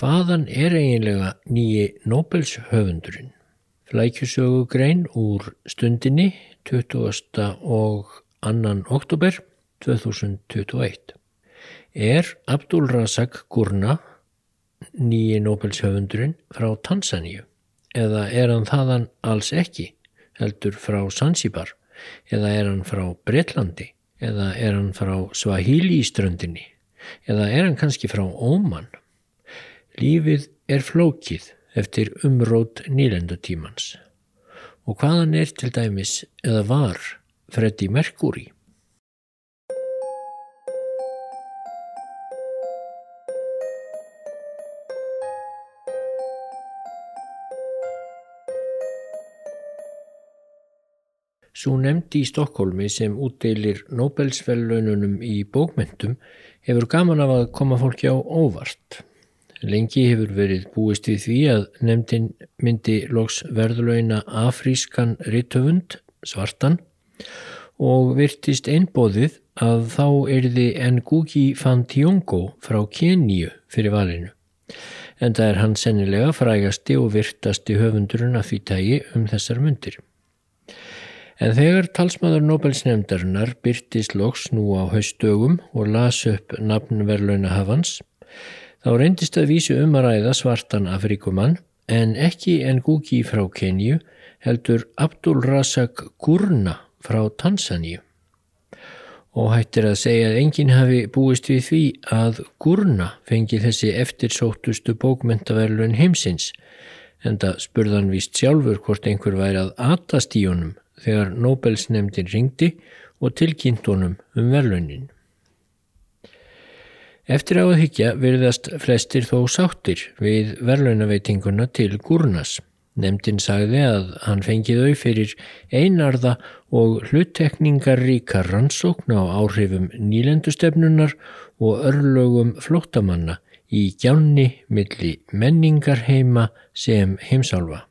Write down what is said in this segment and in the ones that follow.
Hvaðan er eiginlega nýji Nobels höfundurinn? Flækjusögu grein úr stundinni 20. og 2. oktober 2021. Er Abdul Razak Gurna nýji Nobels höfundurinn frá Tansaníu? Eða er hann þaðan alls ekki, heldur frá Sansibar? Eða er hann frá Breitlandi? Eða er hann frá Swahili ströndinni? Eða er hann kannski frá Óman? Lífið er flókið eftir umrót nýlendutímans. Og hvaðan er til dæmis eða var Freddy Mercury? Svo nefndi í Stokkólmi sem útdeilir Nobelsfellununum í bókmentum hefur gaman af að koma fólki á óvart. Lengi hefur verið búist við því að nefndin myndi loks verðlauna afrískan rittöfund, svartan, og virtist einbóðið að þá erði Ngugi van Tiongo frá Keníu fyrir valinu. En það er hann sennilega frægasti og virtasti höfundurinn að því tægi um þessar myndir. En þegar talsmaður Nobelsnefndarinnar byrtist loks nú á haustdögum og las upp nafnverlauna hafans, Þá reyndist að vísu um að ræða svartan Afrikumann en ekki Ngugi frá Kenju heldur Abdul Razak Gurna frá Tansaníu. Og hættir að segja að enginn hafi búist við því að Gurna fengi þessi eftirsóttustu bókmentaverlun heimsins en það spurðan vist sjálfur hvort einhver væri að atast í honum þegar Nobels nefndin ringdi og tilkynnt honum um verlunin. Eftir á að hyggja virðast flestir þó sáttir við verðlaunaveitinguna til Gurnas. Nemndin sagði að hann fengið au fyrir einarða og hluttekningaríka rannsókn á áhrifum nýlendustefnunar og örlögum flóttamanna í gjánni milli menningarheima sem heimsálfa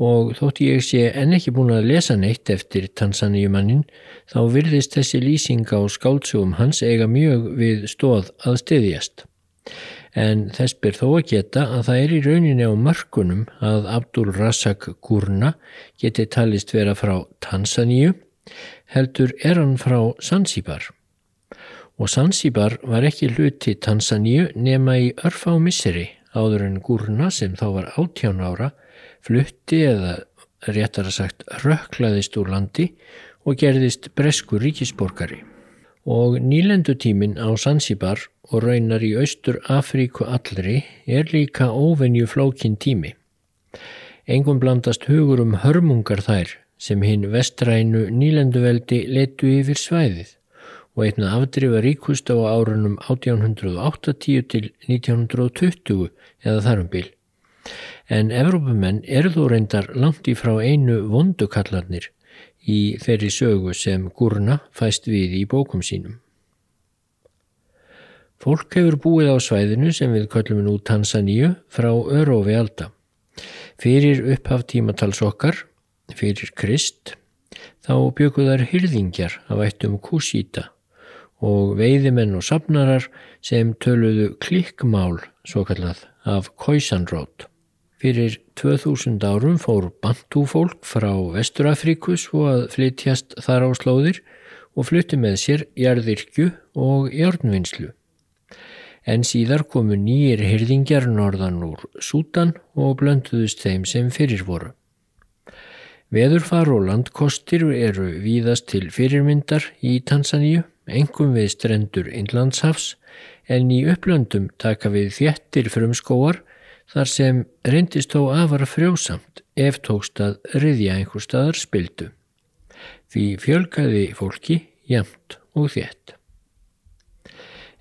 og þótti ég sé enn ekki búin að lesa neitt eftir Tansaníumannin þá virðist þessi lýsing á skáltsugum hans eiga mjög við stóð að stiðjast. En þess ber þó að geta að það er í rauninni á mörkunum að Abdul Razak Gurna geti talist vera frá Tansaníu, heldur er hann frá Sansibar. Og Sansibar var ekki hluti Tansaníu nema í örfa á misseri áður en Gurna sem þá var 18 ára flutti eða réttar að sagt rökklaðist úr landi og gerðist bresku ríkisborgari. Og nýlendutímin á Sansibar og raunar í austur Afríku allri er líka óvenju flókin tími. Engum blandast hugur um hörmungar þær sem hinn vestrænu nýlenduveldi letu yfir svæðið og einna afdrifa ríkust á árunum 1880 til 1920 eða þarum bil en Evrópumenn eru þó reyndar langt í frá einu vondukallarnir í þeirri sögu sem Gurna fæst við í bókum sínum. Fólk hefur búið á svæðinu sem við köllum nú Tansaníu frá Örófi alda. Fyrir upphaf tímatals okkar, fyrir Krist, þá bjökuðar hyrðingjar af ættum Kusíta og veiðimenn og sapnarar sem töluðu klikkmál, svo kallað, af Koisanrót. Fyrir 2000 árum fór bantúfólk frá Vesturafríku svo að flytjast þar á slóðir og flytti með sér jarðirkju og járnvinnslu. En síðar komu nýjir hyrðingjar norðan úr Sútan og blönduðust þeim sem fyrir voru. Veðurfar og landkostir eru víðast til fyrirmyndar í Tansaníu, engum við strendur innlandshafs, en í upplöndum taka við þjettir frumskóar þar sem reyndist þó afara frjósamt ef tókst að riðja einhver staðar spildu. Því fjölgaði fólki jamt og þétt.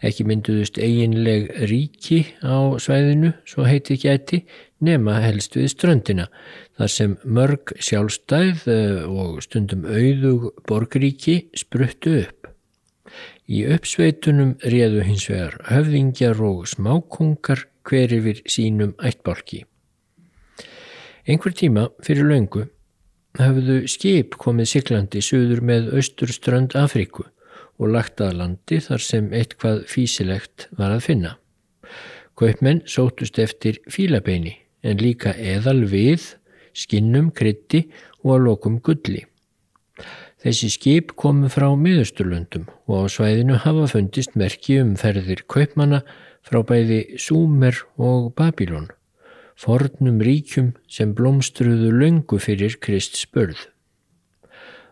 Ekki mynduðust eiginleg ríki á svæðinu, svo heiti gæti, nema helst við ströndina, þar sem mörg sjálfstæð eh, og stundum auðug borgríki spruttu upp. Í uppsveitunum réðu hins vegar höfðingjar og smákungar hver yfir sínum ættbálki. Einhver tíma fyrir laungu hafðu skip komið siglandi söður með austurströnd Afríku og lagt að landi þar sem eitthvað físilegt var að finna. Kaupmenn sótust eftir fílabeini en líka eðal við, skinnum, krytti og að lokum gulli. Þessi skip komu frá miðusturlöndum og á svæðinu hafa fundist merki um ferðir kaupmanna frá bæði Súmer og Babilón, fornum ríkjum sem blómstruðu löngu fyrir Krist spörð.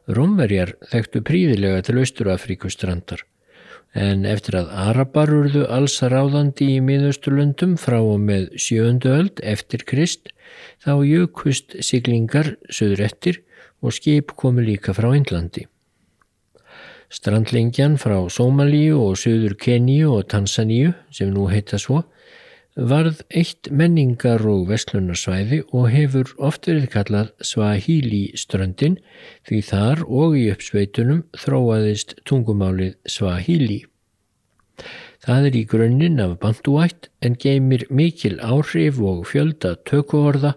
Rómverjar þekktu príðilega til Östurafríkustrandar en eftir að Arabar urðu alls ráðandi í miðausturlöndum frá og með sjöndu öld eftir Krist þá jökust siglingar söður eftir og skip komu líka frá Índlandi. Strandlingjan frá Sómalíu og söður Keníu og Tansaníu sem nú heita svo varð eitt menningar og vestlunarsvæði og hefur oft verið kallað Swahili ströndin því þar og í uppsveitunum þróaðist tungumálið Swahili. Það er í grunninn af banduætt en geymir mikil áhrif og fjölda tökuorða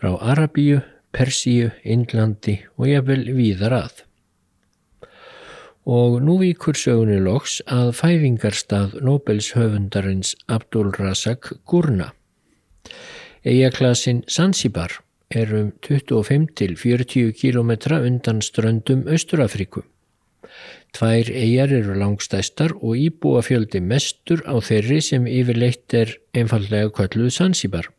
frá Arabíu, Persíu, Indlandi og jafnvel víðar að og nú víkur sögunni loks að fæðingarstað Nobels höfundarins Abdul Razak Gurna. Eiaklasin Zanzibar er um 25-40 km undan ströndum Östurafriku. Tvær eigjar eru langstæstar og íbúa fjöldi mestur á þeirri sem yfirleitt er einfallega kölluð Zanzibar.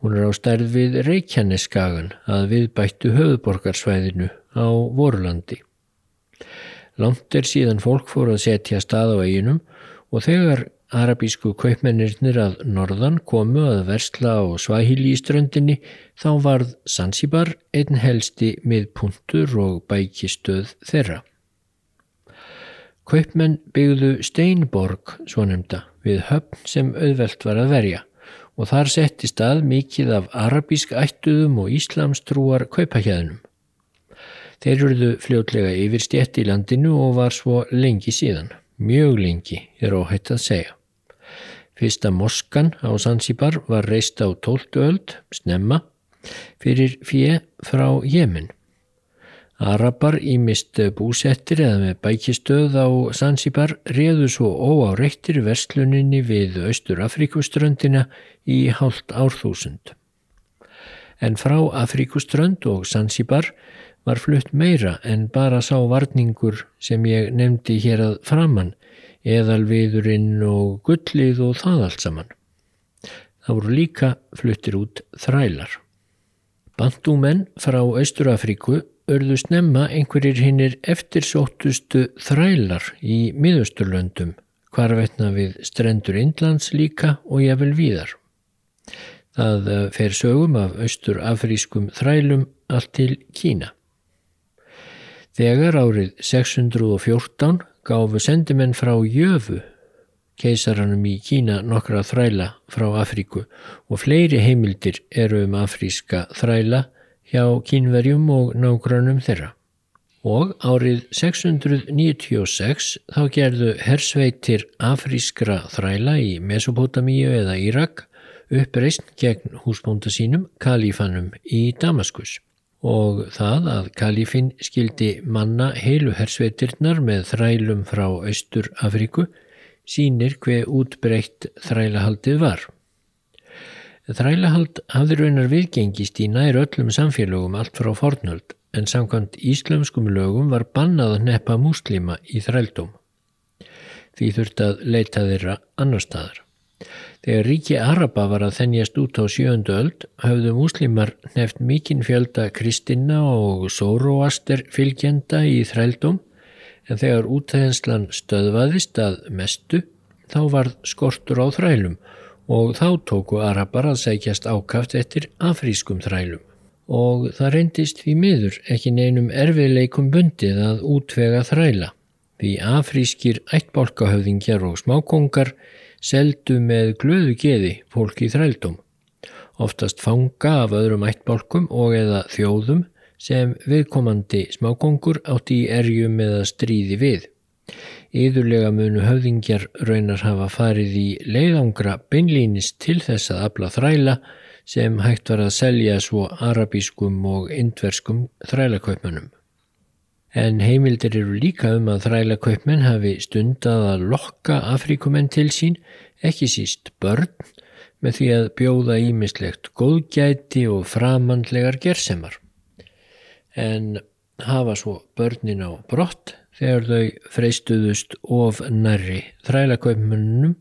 Hún er á stærð við Reykjaneskagan að viðbættu höfuborgarsvæðinu á Vorlandi. Langt er síðan fólk fór að setja stað á eiginum og þegar arabísku kaupmennirnir að norðan komu að versla á Svahili í ströndinni þá varð Zanzibar einn helsti miðpuntur og bækistöð þeirra. Kaupmenn byggðu Steinborg, svo nefnda, við höfn sem auðvelt var að verja og þar setti stað mikið af arabísk ættuðum og íslamstrúar kaupahjæðnum. Þeir eruðu fljótlega yfir stjætt í landinu og var svo lengi síðan. Mjög lengi er óhætt að segja. Fyrsta moskan á Zanzibar var reist á 12. öld, snemma, fyrir fjö frá Jemen. Arabar ímist búsettir eða með bækistöð á Zanzibar réðu svo óáreittir versluninni við Östur Afrikuströndina í hálft árþúsund. En frá Afrikuströnd og Zanzibar var flutt meira en bara sá varningur sem ég nefndi hér að framann, eðalviðurinn og gullið og það allt saman. Það voru líka fluttir út þrælar. Bandúmenn frá Östurafríku örðu snemma einhverjir hinnir eftirsóttustu þrælar í miðusturlöndum, hvarvetna við strendur Indlands líka og jafnvel víðar. Það fer sögum af austurafrískum þrælum allt til Kína. Þegar árið 614 gáfu sendimenn frá Jöfu, keisaranum í Kína nokkra þræla frá Afríku og fleiri heimildir eru um afríska þræla hjá kínverjum og nágrannum þeirra. Og árið 696 þá gerðu hersveitir afrískra þræla í Mesopotamíu eða Írak uppreist gegn húsbónda sínum kalífanum í Damaskus og það að kalifin skildi manna heilu hersveitirnar með þrælum frá Östur Afríku sínir hver útbreytt þrælahaldið var. Þrælahald hafði raunar viðgengist í nær öllum samfélögum allt frá fornöld en samkvæmt íslömskum lögum var bannað að neppa múslima í þrældóm. Því þurft að leita þeirra annar staðar. Þegar ríki Araba var að þennjast út á sjöndu öld höfðu múslimar nefnt mikinn fjölda kristina og sóróaster fylgjenda í þrældum en þegar útæðenslan stöðvaðist að mestu þá varð skortur á þrælum og þá tóku Arabar að sækjast ákaft eftir afrískum þrælum. Og það reyndist því miður ekki neinum erfiðleikum bundið að útvega þræla. Því afrískir ættbólkahöfðingjar og smákongar seldu með glöðu geði fólk í þrældum, oftast fanga af öðrum ættbálkum og eða þjóðum sem viðkomandi smákongur átti í erjum eða stríði við. Íðurlega munu höfðingjar raunar hafa farið í leiðangra beinlýnis til þess að abla þræla sem hægt var að selja svo arabískum og indverskum þrælakaupmannum. en heimildir eru líka um að þræla kaupmenn hafi stundað að lokka Afrikumenn til sín, ekki síst börn, með því að bjóða ímislegt góðgæti og framandlegar gersemar. En hafa svo börnin á brott þegar þau freystuðust of nærri þræla kaupmennunum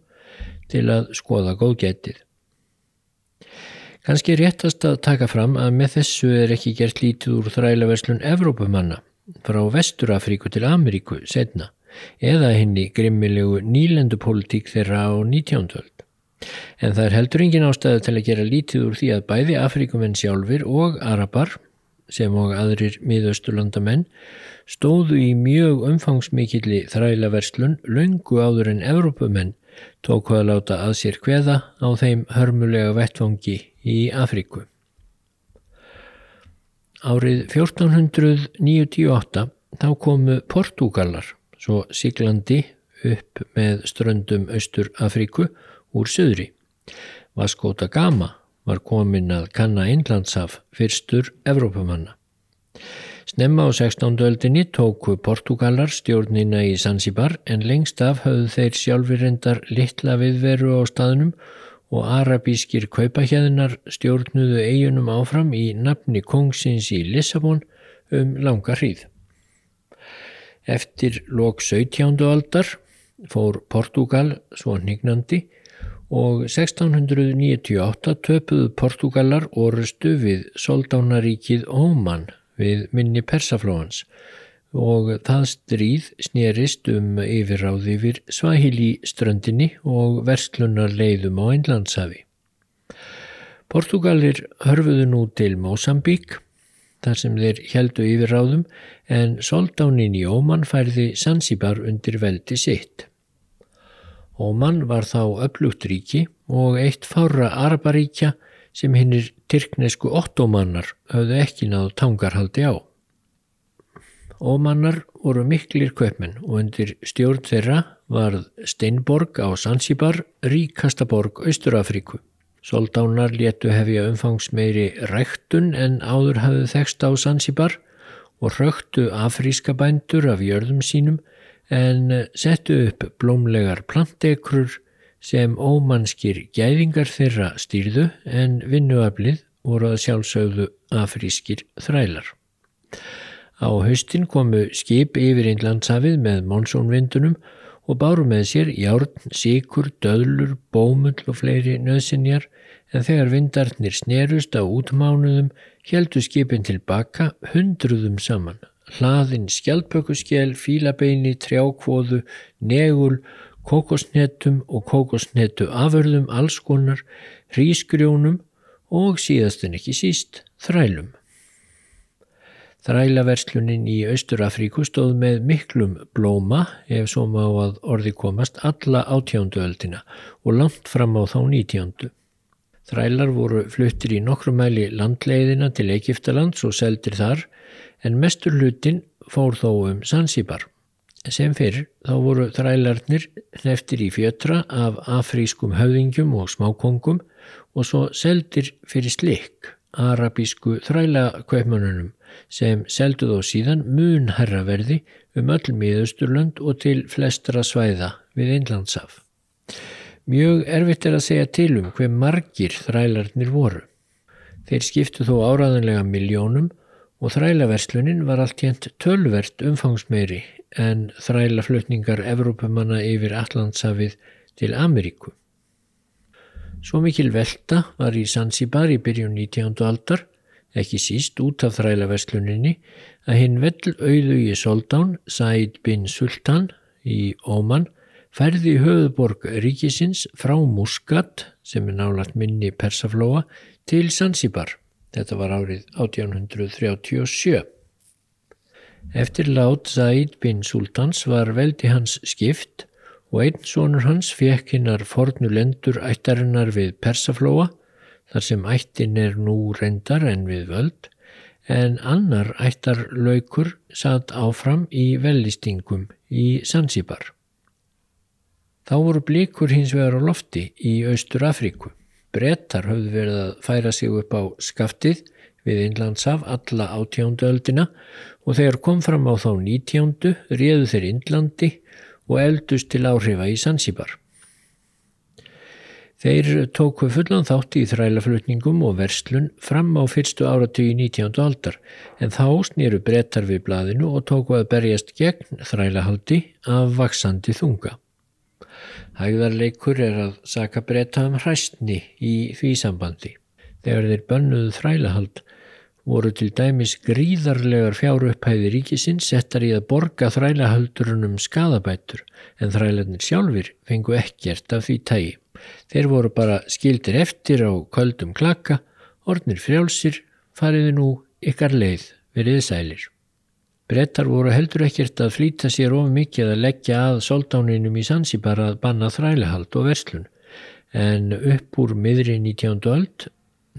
til að skoða góðgætið. Kanski réttast að taka fram að með þessu er ekki gert lítið úr þrælaverslun Evrópumanna frá Vesturafríku til Ameríku setna eða henni grimmilegu nýlendupólitík þeirra á 19. öld. En það er heldur engin ástæðu til að gera lítið úr því að bæði Afríkumenn sjálfur og Arabar sem og aðrir miðausturlandamenn stóðu í mjög umfangsmikilli þrælaverslun löngu áður en Evrópumenn tóku að láta að sér hveða á þeim hörmulega vettfangi í Afríku. Árið 1498 þá komu Portugalar svo Siglandi upp með ströndum Östur Afríku úr söðri. Vasco da Gama var komin að kanna Einlandshaf fyrstur Evrópumanna. Snemma á 16. öldinni tóku Portugalar stjórnina í Zanzibar en lengst af höfðu þeir sjálfurendar litla viðveru á staðnum og arabískir kaupahjæðinar stjórnuðu eigunum áfram í nafni kongsins í Lissabon um langa hríð. Eftir lok 17. aldar fór Portugal svo nignandi og 1698 töpuðu Portugalar orustu við Soldánaríkið Óman við minni Persaflóans og það stríð snerist um yfirráð yfir Svahili ströndinni og verslunar leiðum á Einlandshafi. Portugalir hörfuðu nú til Mosambík þar sem þeir heldu yfirráðum en soldánin í Óman færði Sansibar undir veldi sitt. Óman var þá upplugt ríki og eitt fára arabaríkja sem hinnir tyrknesku ottomannar höfðu ekki náðu tangarhaldi á. Ómannar voru miklir köpmenn og undir stjórn þeirra varð Steinborg á Sansibar ríkasta borg Östurafríku. Soldánar léttu hefja umfangsmeiri ræktun en áður hafðu þekst á Sansibar og röktu afríska bændur af jörðum sínum en settu upp blómlegar plantekrur sem ómannskir gæðingar þeirra stýrðu en vinnuaflið voru að sjálfsögðu afrískir þrælar. Á haustin komu skip yfir Einlandsafið með monsónvindunum og báru með sér járn, síkur, döðlur, bómull og fleiri nöðsinjar en þegar vindarnir snerust á útmánuðum heldu skipin tilbaka hundruðum saman. Hlaðin skjaldpökkuskjel, fílabeini, trjákvóðu, negul, kokosnetum og kokosnetu aförðum allskonar, hrísgrjónum og síðastin ekki síst þrælum. Þrælaverslunin í Austurafríku stóð með miklum blóma ef svo má að orði komast alla átjándu öldina og langt fram á þá nítjándu. Þrælar voru fluttir í nokkru mæli landleiðina til Egiptalands og seldir þar en mestur hlutin fór þó um Sansibar. Sem fyrir þá voru þrælarnir hneftir í fjötra af afrískum höfðingjum og smákongum og svo seldir fyrir slikk arabísku þrælakveipmannunum sem seldu þó síðan mun herraverði um öll miðausturlönd og til flestra svæða við Einlandsaf. Mjög erfitt er að segja til um hver margir þrælarnir voru. Þeir skiptu þó áraðanlega miljónum og þrælaverslunin var allt hérnt tölvert umfangsmeiri en þrælaflutningar Evrópumanna yfir Allandsafið til Ameríku. Svo mikil velta var í Zanzibar í byrjun 19. aldar ekki síst út af þrælaversluninni, að hinn vell auðu í Soldán, Said bin Sultan í Óman, færði höfuborg ríkisins frá Muscat, sem er nálagt minni Persaflóa, til Zanzibar. Þetta var árið 1837. Eftir lát Said bin Sultans var veldi hans skipt og einn sonur hans fekk hinnar fornulendur ættarinnar við Persaflóa þar sem ættin er nú reyndar en við völd, en annar ættar laukur satt áfram í vellistingum í Sansibar. Þá voru blikur hins vegar á lofti í Austur Afríku. Brettar höfðu verið að færa sig upp á skaftið við Inlandsaf alla átjánduöldina og þegar kom fram á þá nítjándu réðu þeir Indlandi og eldust til áhrifa í Sansibar. Þeir tóku fullan þátt í þrælaflutningum og verslun fram á fyrstu áratöyu 19. aldar en þá snýru brettar við blaðinu og tóku að berjast gegn þrælahaldi af vaksandi þunga. Hægðarleikur er að saka bretta um hræstni í því sambandi. Þegar þeir bönnuðu þrælahald voru til dæmis gríðarlegar fjárupphæði ríkisins settar í að borga þrælahaldurunum skadabætur en þrælarnir sjálfur fengu ekkert af því tægi. Þeir voru bara skildir eftir á köldum klakka, ornir frjálsir, fariði nú ykkar leið veriði sælir. Brettar voru heldur ekkert að flýta sér of mikið að leggja að soldáninum í Sansibar að banna þrælihald og verslun, en upp úr miðri 19. öld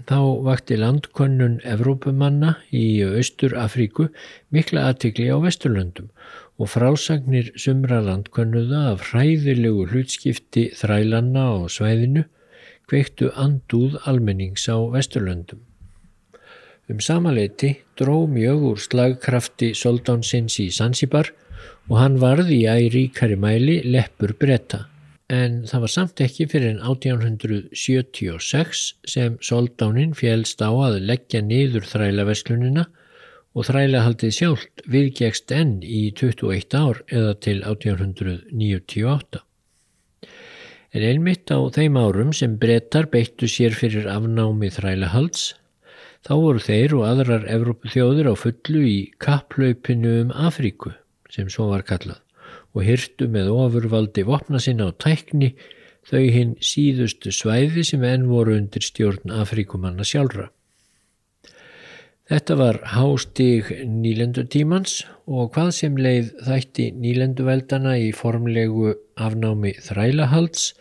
þá vakti landkönnun Evrópumanna í Östur Afríku mikla aðtikli á Vesturlöndum og frásagnir sumra landkönnuða af hræðilegu hlutskipti þrælanna á svæðinu kveiktu andúð almennings á Vesturlöndum. Um samaleiti dró mjög úr slagkrafti soldánsins í Sansibar og hann varði í æríkari mæli leppur bretta. En það var samt ekki fyrir en 1876 sem soldánin félst á að leggja niður þrælaverslunina og þrælahaldið sjálft viðgegst enn í 21 ár eða til 1898. En einmitt á þeim árum sem brettar beittu sér fyrir afnámi þrælahalds, þá voru þeir og aðrar Evrópuþjóður á fullu í kapplaupinu um Afríku, sem svo var kallað, og hyrtu með ofurvaldi vopna sinna á tækni þau hinn síðustu svæði sem enn voru undir stjórn Afríkumanna sjálfra. Þetta var hástig nýlendutímans og hvað sem leið þætti nýlenduveldana í formlegu afnámi þrælahalds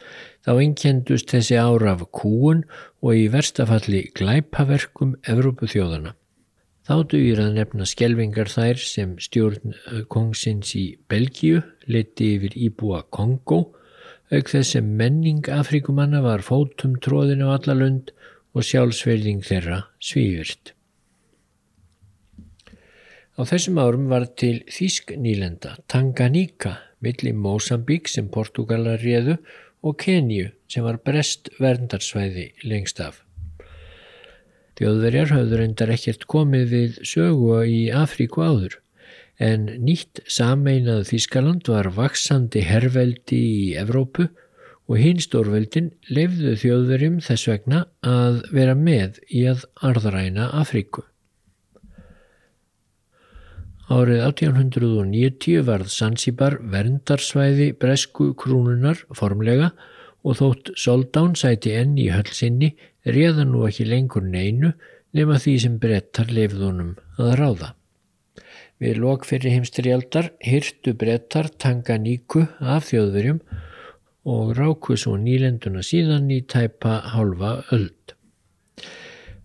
þá einkendust þessi ára af kúun og í verstafalli glæpaverkum Evrópuþjóðana. Þá dugir að nefna skjelvingar þær sem stjórn kongsins í Belgíu leti yfir íbúa Kongo auk þess sem menning Afrikumanna var fótum tróðin á alla lund og sjálfsverðing þeirra svívirt. Á þessum árum var til Þísk nýlenda, Tanganyika, milli Mósambík sem Portugalar réðu og Kenju sem var brest verndarsvæði lengst af. Þjóðverjar hafður endar ekkert komið við sögu í Afríku áður en nýtt sameinað Þískaland var vaksandi herrveldi í Evrópu og hinn stórveldin lefðu þjóðverjum þess vegna að vera með í að arðræna Afríku. Árið 1890 varð Sansibar verndarsvæði bresku krúnunar formlega og þótt Soldán sæti enn í hölsinni réða nú ekki lengur neinu nema því sem brettar lefðunum að ráða. Við lok fyrir heimstrialdar hyrtu brettar Tanganíku af þjóðverjum og ráku svo nýlenduna síðan í tæpa halva öld.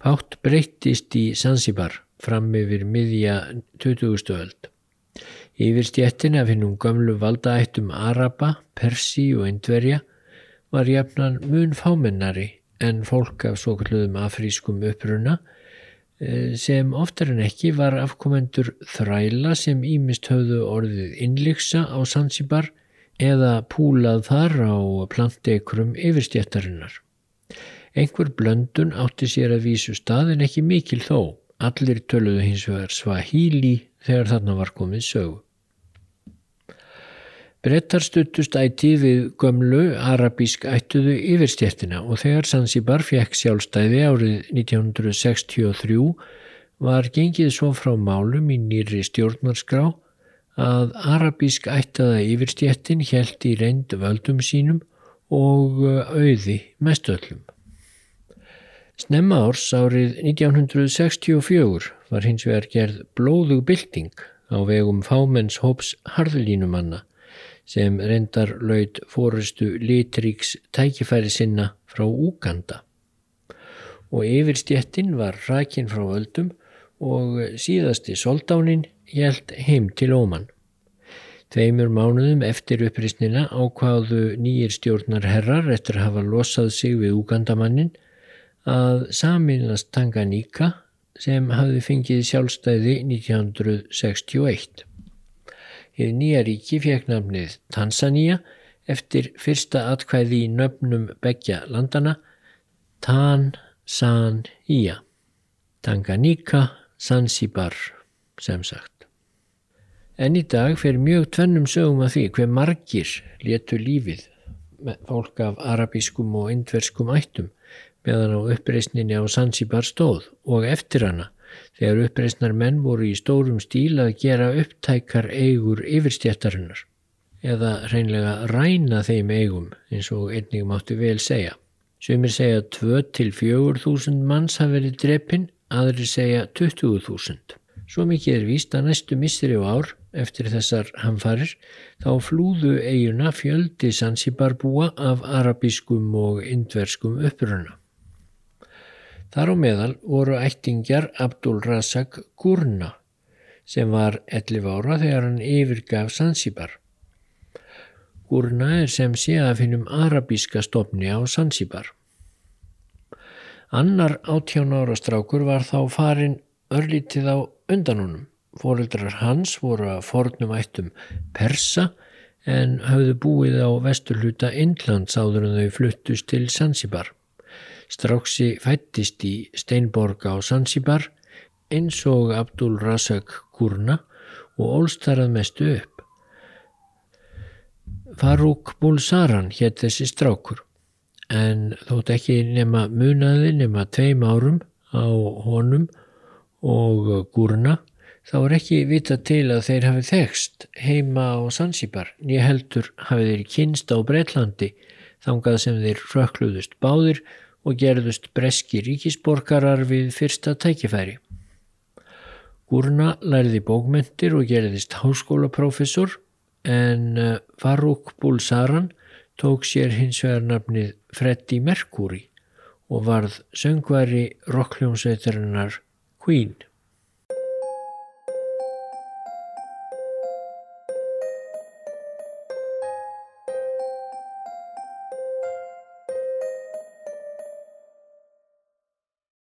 Pátt breyttist í Sansibar fram yfir miðja 20. öld. Yfir stjettin af hinnum gömlu valdaættum Araba, Persi og Indverja var jafnan mun fámennari en fólk af svo kalluðum afrískum uppruna eh, sem oftar en ekki var afkomendur þræla sem ímist höfðu orðið innliksa á Sansibar eða púlað þar á plantekrum yfirstjettarinnar. Einhver blöndun átti sér að vísu stað en ekki mikil þó. Allir töluðu hins vegar Swahili þegar þarna var komið sögu. Brettar stuttust ætti við gömlu arabísk ættuðu yfirstjættina og þegar Zanzibar fekk sjálfstæði árið 1963 var gengið svo frá málum í nýri stjórnarskrá að arabísk ættaða yfirstjættin held í reynd völdum sínum og auði mestöllum. Snemma árs árið 1964 var hins vegar gerð blóðug bylting á vegum fámenns hóps harðlínumanna sem reyndar laud fórustu litríks tækifæri sinna frá Úganda og yfirstjettin var rækin frá öldum og síðasti soldánin hjælt heim til óman. Tveimur mánuðum eftir upprisnina ákváðu nýjir stjórnar herrar eftir að hafa losað sig við Úgandamannin að saminast Tanganyika sem hafði fengið sjálfstæði 1961. Hið nýja ríki fekk nafnið Tanzania eftir fyrsta atkvæði í nöfnum begja landana Tanzania, Tanganyika, Zanzibar sem sagt. En í dag fer mjög tvennum sögum að því hver margir letu lífið fólk af arabískum og indverskum ættum meðan á uppreysninni á Zanzibar stóð og eftir hana þegar uppreysnar menn voru í stórum stíl að gera upptækar eigur yfirstjættarinnar eða reynlega ræna þeim eigum eins og einnig máttu vel segja. Sumir segja 2-4 þúsund manns hafi verið drepin, aðri segja 20.000. Svo mikið er víst að næstu missri á ár eftir þessar hamfarir þá flúðu eiguna fjöldi Zanzibar-búa af arabískum og indverskum uppruna. Þar á meðal voru ættingjar Abdul Razak Gurna sem var 11 ára þegar hann yfirgaf Zanzibar. Gurna er sem sé að finnum arabíska stofni á Zanzibar. Annar áttján ára strákur var þá farin örlítið á undanunum. Fóreldrar hans voru að fornum ættum Persa en hafðu búið á vesturluta Indlands áður en þau fluttust til Zanzibar. Stráksi fættist í Steinborg á Zanzibar eins og Abdul Razak Gurna og ólstarað mestu upp. Farúk Bulsaran hétt þessi strákur en þótt ekki nema munaði nema tveim árum á honum og Gurna Þá er ekki vita til að þeir hafi þekst heima á Sansibar, nýja heldur hafi þeir kynst á Breitlandi þangað sem þeir rökkluðust báðir og gerðust breski ríkisborgarar við fyrsta tækifæri. Gurna læriði bókmyndir og gerðist háskólaprofessor en eh, Farúk Búlsaran tók sér hins vegar nafnið Freddy Mercury og varð söngvari rockljónsveitarinnar Queen.